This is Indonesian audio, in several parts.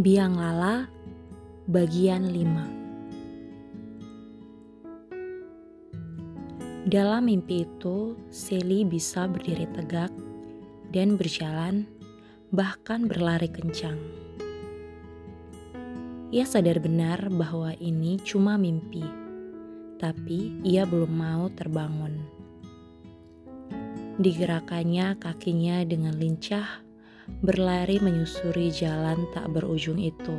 Biang Lala bagian 5 Dalam mimpi itu, Sally bisa berdiri tegak dan berjalan, bahkan berlari kencang. Ia sadar benar bahwa ini cuma mimpi, tapi ia belum mau terbangun. Digerakannya kakinya dengan lincah berlari menyusuri jalan tak berujung itu.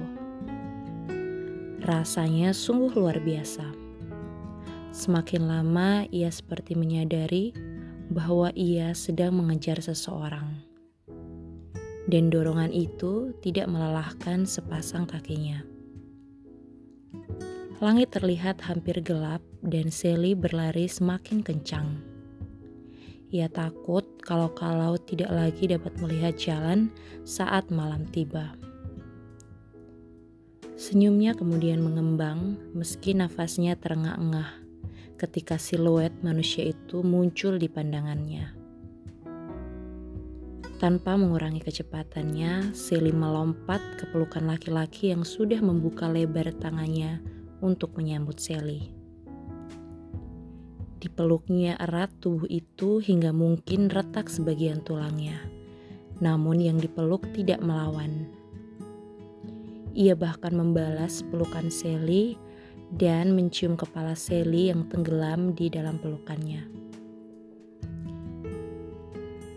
Rasanya sungguh luar biasa. Semakin lama ia seperti menyadari bahwa ia sedang mengejar seseorang. Dan dorongan itu tidak melelahkan sepasang kakinya. Langit terlihat hampir gelap dan Sally berlari semakin kencang. Ia takut kalau-kalau tidak lagi dapat melihat jalan saat malam tiba. Senyumnya kemudian mengembang meski nafasnya terengah-engah ketika siluet manusia itu muncul di pandangannya. Tanpa mengurangi kecepatannya, Sally melompat ke pelukan laki-laki yang sudah membuka lebar tangannya untuk menyambut Sally. Dipeluknya erat tubuh itu hingga mungkin retak sebagian tulangnya. Namun yang dipeluk tidak melawan. Ia bahkan membalas pelukan Sally dan mencium kepala Sally yang tenggelam di dalam pelukannya.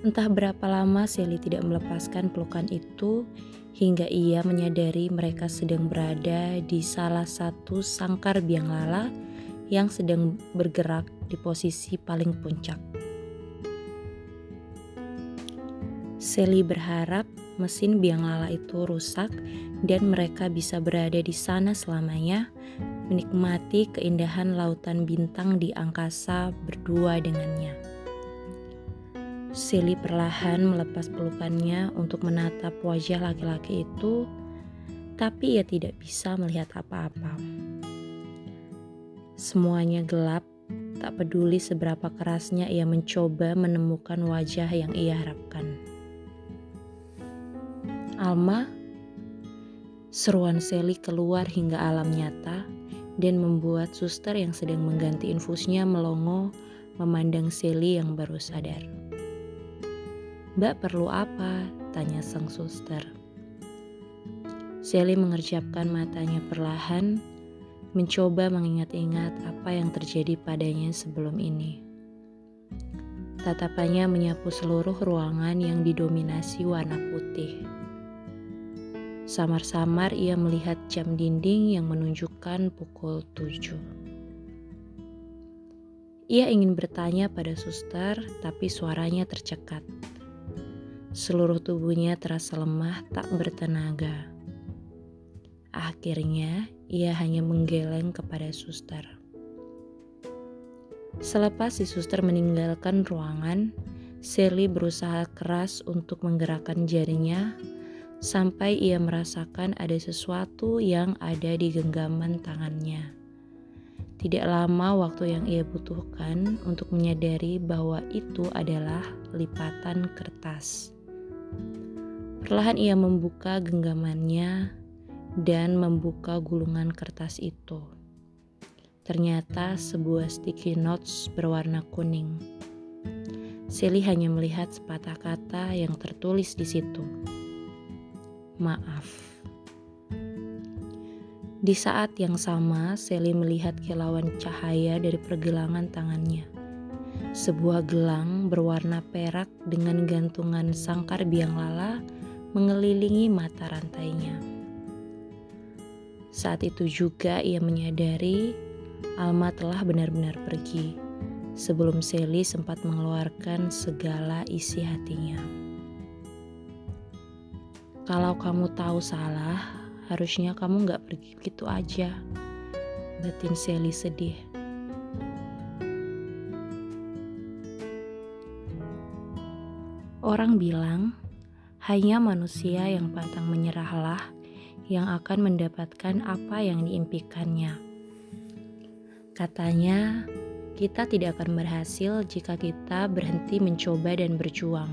Entah berapa lama Sally tidak melepaskan pelukan itu hingga ia menyadari mereka sedang berada di salah satu sangkar biang lala yang sedang bergerak di posisi paling puncak. Sally berharap mesin biang lala itu rusak dan mereka bisa berada di sana selamanya, menikmati keindahan lautan bintang di angkasa berdua dengannya. Sally perlahan melepas pelukannya untuk menatap wajah laki-laki itu, tapi ia tidak bisa melihat apa-apa. Semuanya gelap Tak peduli seberapa kerasnya ia mencoba menemukan wajah yang ia harapkan. Alma, seruan Sally keluar hingga alam nyata dan membuat suster yang sedang mengganti infusnya melongo memandang Sally yang baru sadar. Mbak perlu apa? Tanya sang suster. Sally mengerjapkan matanya perlahan mencoba mengingat-ingat apa yang terjadi padanya sebelum ini. Tatapannya menyapu seluruh ruangan yang didominasi warna putih. Samar-samar ia melihat jam dinding yang menunjukkan pukul tujuh. Ia ingin bertanya pada suster, tapi suaranya tercekat. Seluruh tubuhnya terasa lemah, tak bertenaga. Akhirnya, ia hanya menggeleng kepada suster. Selepas si suster meninggalkan ruangan, Sally berusaha keras untuk menggerakkan jarinya sampai ia merasakan ada sesuatu yang ada di genggaman tangannya. Tidak lama waktu yang ia butuhkan untuk menyadari bahwa itu adalah lipatan kertas. Perlahan ia membuka genggamannya dan membuka gulungan kertas itu. Ternyata sebuah sticky notes berwarna kuning. Sally hanya melihat sepatah kata yang tertulis di situ. Maaf. Di saat yang sama, Sally melihat kilauan cahaya dari pergelangan tangannya. Sebuah gelang berwarna perak dengan gantungan sangkar biang lala mengelilingi mata rantainya. Saat itu juga ia menyadari Alma telah benar-benar pergi sebelum Sally sempat mengeluarkan segala isi hatinya. Kalau kamu tahu salah, harusnya kamu gak pergi gitu aja. Batin Sally sedih. Orang bilang, hanya manusia yang pantang menyerahlah yang akan mendapatkan apa yang diimpikannya. Katanya, kita tidak akan berhasil jika kita berhenti mencoba dan berjuang.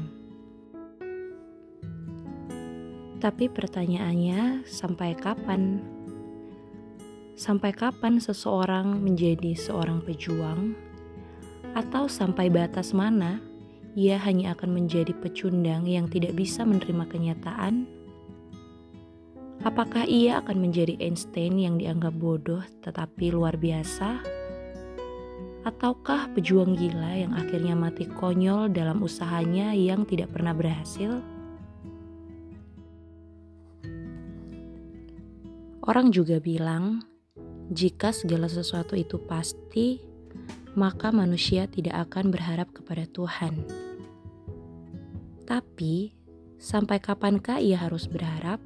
Tapi pertanyaannya, sampai kapan? Sampai kapan seseorang menjadi seorang pejuang? Atau sampai batas mana ia hanya akan menjadi pecundang yang tidak bisa menerima kenyataan? Apakah ia akan menjadi Einstein yang dianggap bodoh tetapi luar biasa? ataukah pejuang gila yang akhirnya mati konyol dalam usahanya yang tidak pernah berhasil? Orang juga bilang, jika segala sesuatu itu pasti, maka manusia tidak akan berharap kepada Tuhan. Tapi, sampai kapankah ia harus berharap?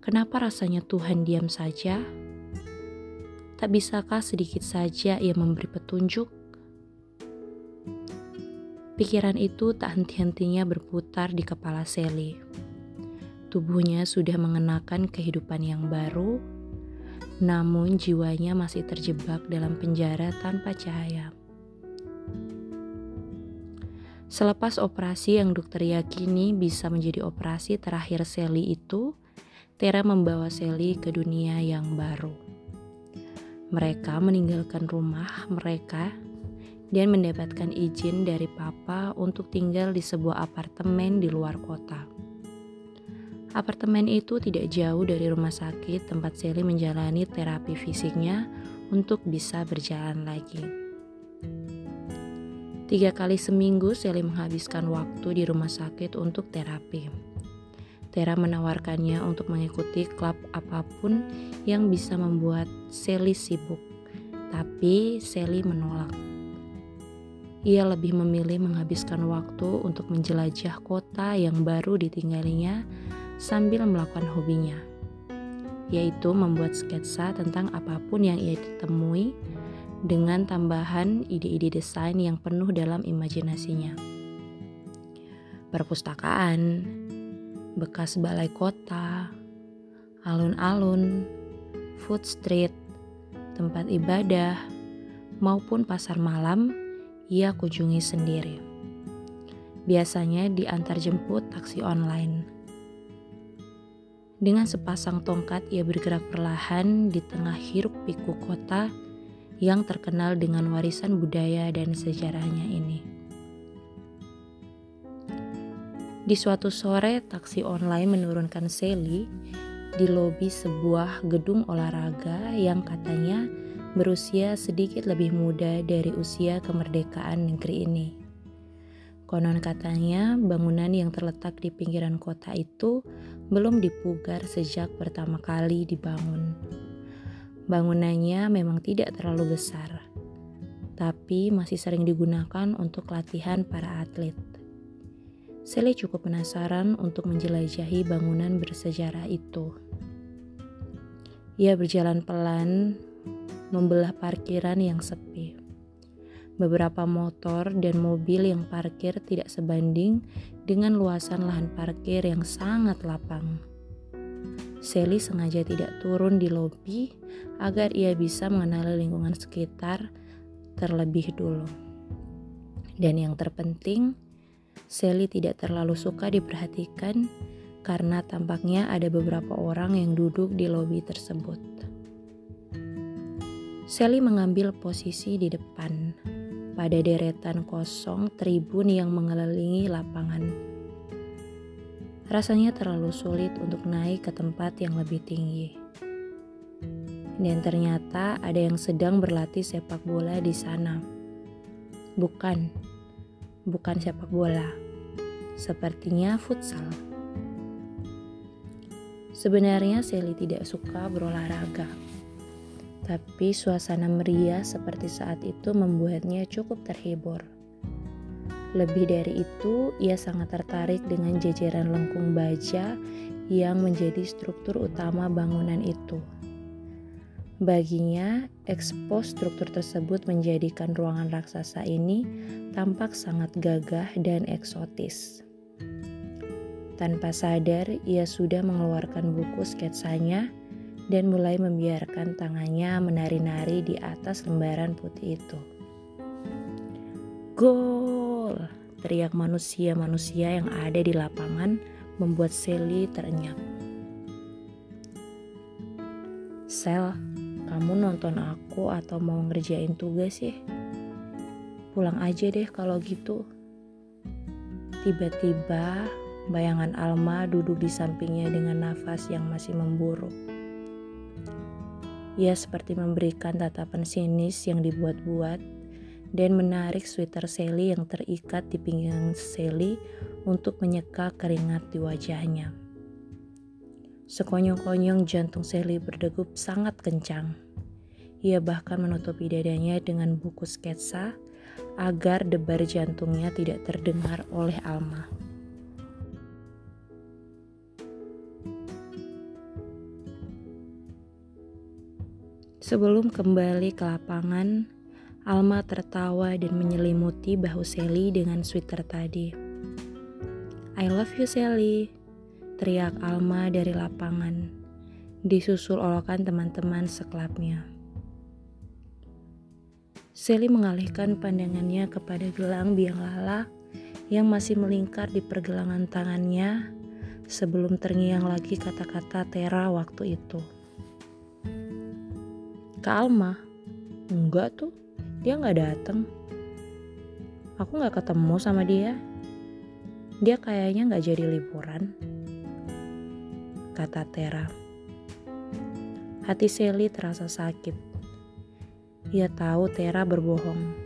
Kenapa rasanya Tuhan diam saja? Tak bisakah sedikit saja ia memberi petunjuk? Pikiran itu tak henti-hentinya berputar di kepala Sally. Tubuhnya sudah mengenakan kehidupan yang baru, namun jiwanya masih terjebak dalam penjara tanpa cahaya. Selepas operasi yang dokter yakini bisa menjadi operasi terakhir Sally itu, Tera membawa Sally ke dunia yang baru. Mereka meninggalkan rumah mereka dan mendapatkan izin dari papa untuk tinggal di sebuah apartemen di luar kota. Apartemen itu tidak jauh dari rumah sakit tempat Sally menjalani terapi fisiknya untuk bisa berjalan lagi. Tiga kali seminggu Sally menghabiskan waktu di rumah sakit untuk terapi. Tera menawarkannya untuk mengikuti klub apa pun yang bisa membuat Sally sibuk, tapi Sally menolak. Ia lebih memilih menghabiskan waktu untuk menjelajah kota yang baru ditinggalinya sambil melakukan hobinya, yaitu membuat sketsa tentang apa pun yang ia ditemui dengan tambahan ide-ide desain yang penuh dalam imajinasinya. Perpustakaan, bekas balai kota, alun-alun, food street, tempat ibadah, maupun pasar malam ia kunjungi sendiri. Biasanya diantar jemput taksi online. Dengan sepasang tongkat ia bergerak perlahan di tengah hiruk pikuk kota yang terkenal dengan warisan budaya dan sejarahnya ini. Di suatu sore, taksi online menurunkan Sally di lobi sebuah gedung olahraga yang katanya berusia sedikit lebih muda dari usia kemerdekaan negeri ini. Konon katanya, bangunan yang terletak di pinggiran kota itu belum dipugar sejak pertama kali dibangun. Bangunannya memang tidak terlalu besar, tapi masih sering digunakan untuk latihan para atlet. Sally cukup penasaran untuk menjelajahi bangunan bersejarah itu. Ia berjalan pelan, membelah parkiran yang sepi. Beberapa motor dan mobil yang parkir tidak sebanding dengan luasan lahan parkir yang sangat lapang. Sally sengaja tidak turun di lobi agar ia bisa mengenali lingkungan sekitar terlebih dulu. Dan yang terpenting, Sally tidak terlalu suka diperhatikan karena tampaknya ada beberapa orang yang duduk di lobi tersebut. Sally mengambil posisi di depan pada deretan kosong tribun yang mengelilingi lapangan. Rasanya terlalu sulit untuk naik ke tempat yang lebih tinggi. Dan ternyata ada yang sedang berlatih sepak bola di sana. Bukan, bukan sepak bola, sepertinya futsal. Sebenarnya Sally tidak suka berolahraga, tapi suasana meriah seperti saat itu membuatnya cukup terhibur. Lebih dari itu, ia sangat tertarik dengan jajaran lengkung baja yang menjadi struktur utama bangunan itu. Baginya, ekspos struktur tersebut menjadikan ruangan raksasa ini tampak sangat gagah dan eksotis. Tanpa sadar, ia sudah mengeluarkan buku sketsanya dan mulai membiarkan tangannya menari-nari di atas lembaran putih itu. Gol! Teriak manusia-manusia yang ada di lapangan membuat Sally terenyap. Sel, kamu nonton aku atau mau ngerjain tugas sih? Pulang aja deh kalau gitu. Tiba-tiba bayangan Alma duduk di sampingnya dengan nafas yang masih memburuk. Ia seperti memberikan tatapan sinis yang dibuat-buat dan menarik sweater Sally yang terikat di pinggang Sally untuk menyeka keringat di wajahnya. Sekonyong-konyong jantung Sally berdegup sangat kencang. Ia bahkan menutupi dadanya dengan buku sketsa agar debar jantungnya tidak terdengar oleh Alma. Sebelum kembali ke lapangan, Alma tertawa dan menyelimuti bahu Sally dengan sweater tadi. I love you Sally, teriak Alma dari lapangan, disusul olokan teman-teman sekelapnya. Sally mengalihkan pandangannya kepada gelang biang lala yang masih melingkar di pergelangan tangannya sebelum terngiang lagi kata-kata Tera waktu itu. Kak Alma, enggak tuh, dia nggak datang. Aku nggak ketemu sama dia. Dia kayaknya nggak jadi liburan. Kata Tera. Hati Sally terasa sakit. Ia tahu Tera berbohong.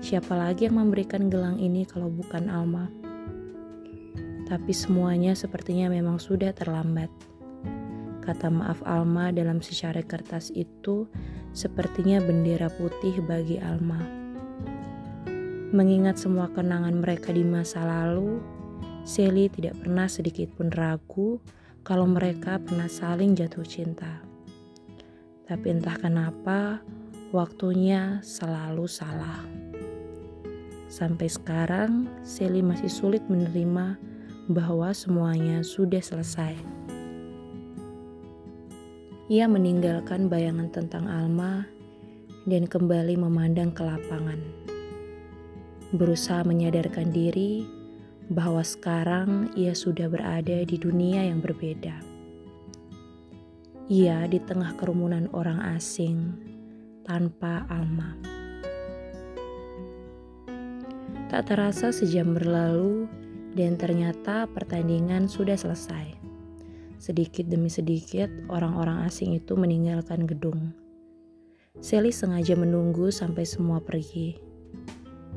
Siapa lagi yang memberikan gelang ini kalau bukan Alma? Tapi semuanya sepertinya memang sudah terlambat. Kata maaf Alma dalam secari kertas itu sepertinya bendera putih bagi Alma. Mengingat semua kenangan mereka di masa lalu, Sally tidak pernah sedikit pun ragu kalau mereka pernah saling jatuh cinta. Tapi entah kenapa, waktunya selalu salah. Sampai sekarang, Sally masih sulit menerima bahwa semuanya sudah selesai. Ia meninggalkan bayangan tentang Alma dan kembali memandang ke lapangan. Berusaha menyadarkan diri bahwa sekarang ia sudah berada di dunia yang berbeda. Ia di tengah kerumunan orang asing tanpa Alma. Tak terasa sejam berlalu dan ternyata pertandingan sudah selesai. Sedikit demi sedikit, orang-orang asing itu meninggalkan gedung. Sally sengaja menunggu sampai semua pergi.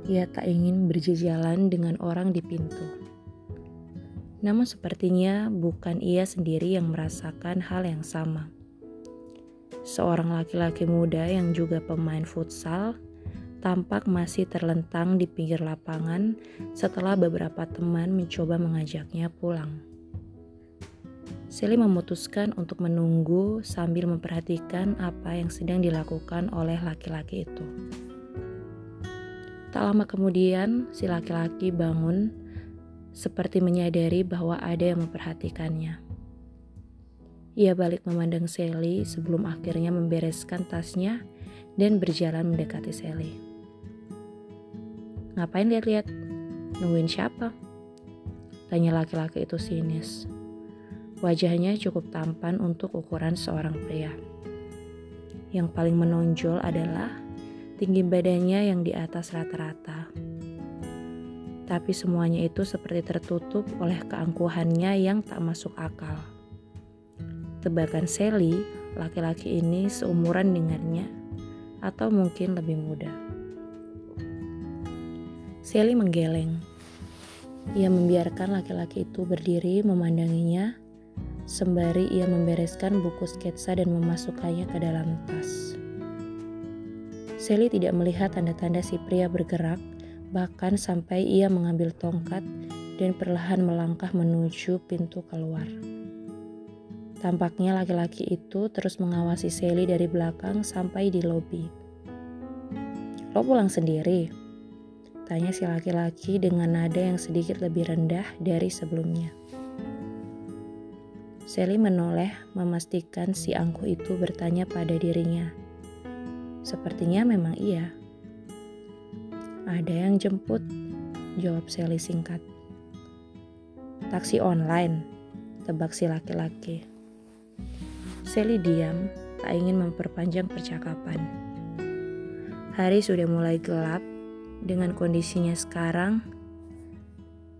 Ia tak ingin berjejalan dengan orang di pintu. Namun sepertinya bukan ia sendiri yang merasakan hal yang sama. Seorang laki-laki muda yang juga pemain futsal tampak masih terlentang di pinggir lapangan setelah beberapa teman mencoba mengajaknya pulang. Sally memutuskan untuk menunggu sambil memperhatikan apa yang sedang dilakukan oleh laki-laki itu. Tak lama kemudian, si laki-laki bangun seperti menyadari bahwa ada yang memperhatikannya. Ia balik memandang Sally sebelum akhirnya membereskan tasnya dan berjalan mendekati Sally. Ngapain lihat-lihat? Nungguin siapa? Tanya laki-laki itu sinis. Wajahnya cukup tampan untuk ukuran seorang pria. Yang paling menonjol adalah tinggi badannya yang di atas rata-rata. Tapi semuanya itu seperti tertutup oleh keangkuhannya yang tak masuk akal. Tebakan Sally, laki-laki ini seumuran dengannya, atau mungkin lebih muda. Sally menggeleng. Ia membiarkan laki-laki itu berdiri memandanginya sembari ia membereskan buku sketsa dan memasukkannya ke dalam tas. Sally tidak melihat tanda-tanda si pria bergerak, bahkan sampai ia mengambil tongkat dan perlahan melangkah menuju pintu keluar. Tampaknya laki-laki itu terus mengawasi Sally dari belakang sampai di lobi. Lo pulang sendiri? Tanya si laki-laki dengan nada yang sedikit lebih rendah dari sebelumnya. Sally menoleh memastikan si angkuh itu bertanya pada dirinya. Sepertinya memang iya. Ada yang jemput, jawab Sally singkat. Taksi online, tebak si laki-laki. Sally diam, tak ingin memperpanjang percakapan. Hari sudah mulai gelap, dengan kondisinya sekarang,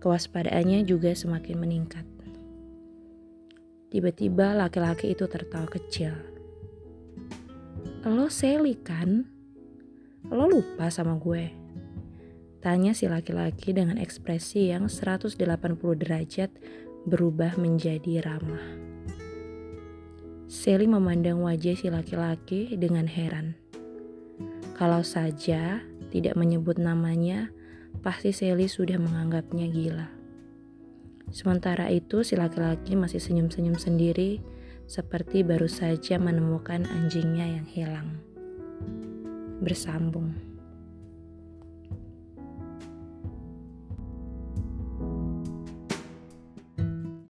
kewaspadaannya juga semakin meningkat. Tiba-tiba laki-laki itu tertawa kecil. Lo Sally kan? Lo lupa sama gue? Tanya si laki-laki dengan ekspresi yang 180 derajat berubah menjadi ramah. Sally memandang wajah si laki-laki dengan heran. Kalau saja tidak menyebut namanya, pasti Sally sudah menganggapnya gila. Sementara itu si laki-laki masih senyum-senyum sendiri seperti baru saja menemukan anjingnya yang hilang. Bersambung.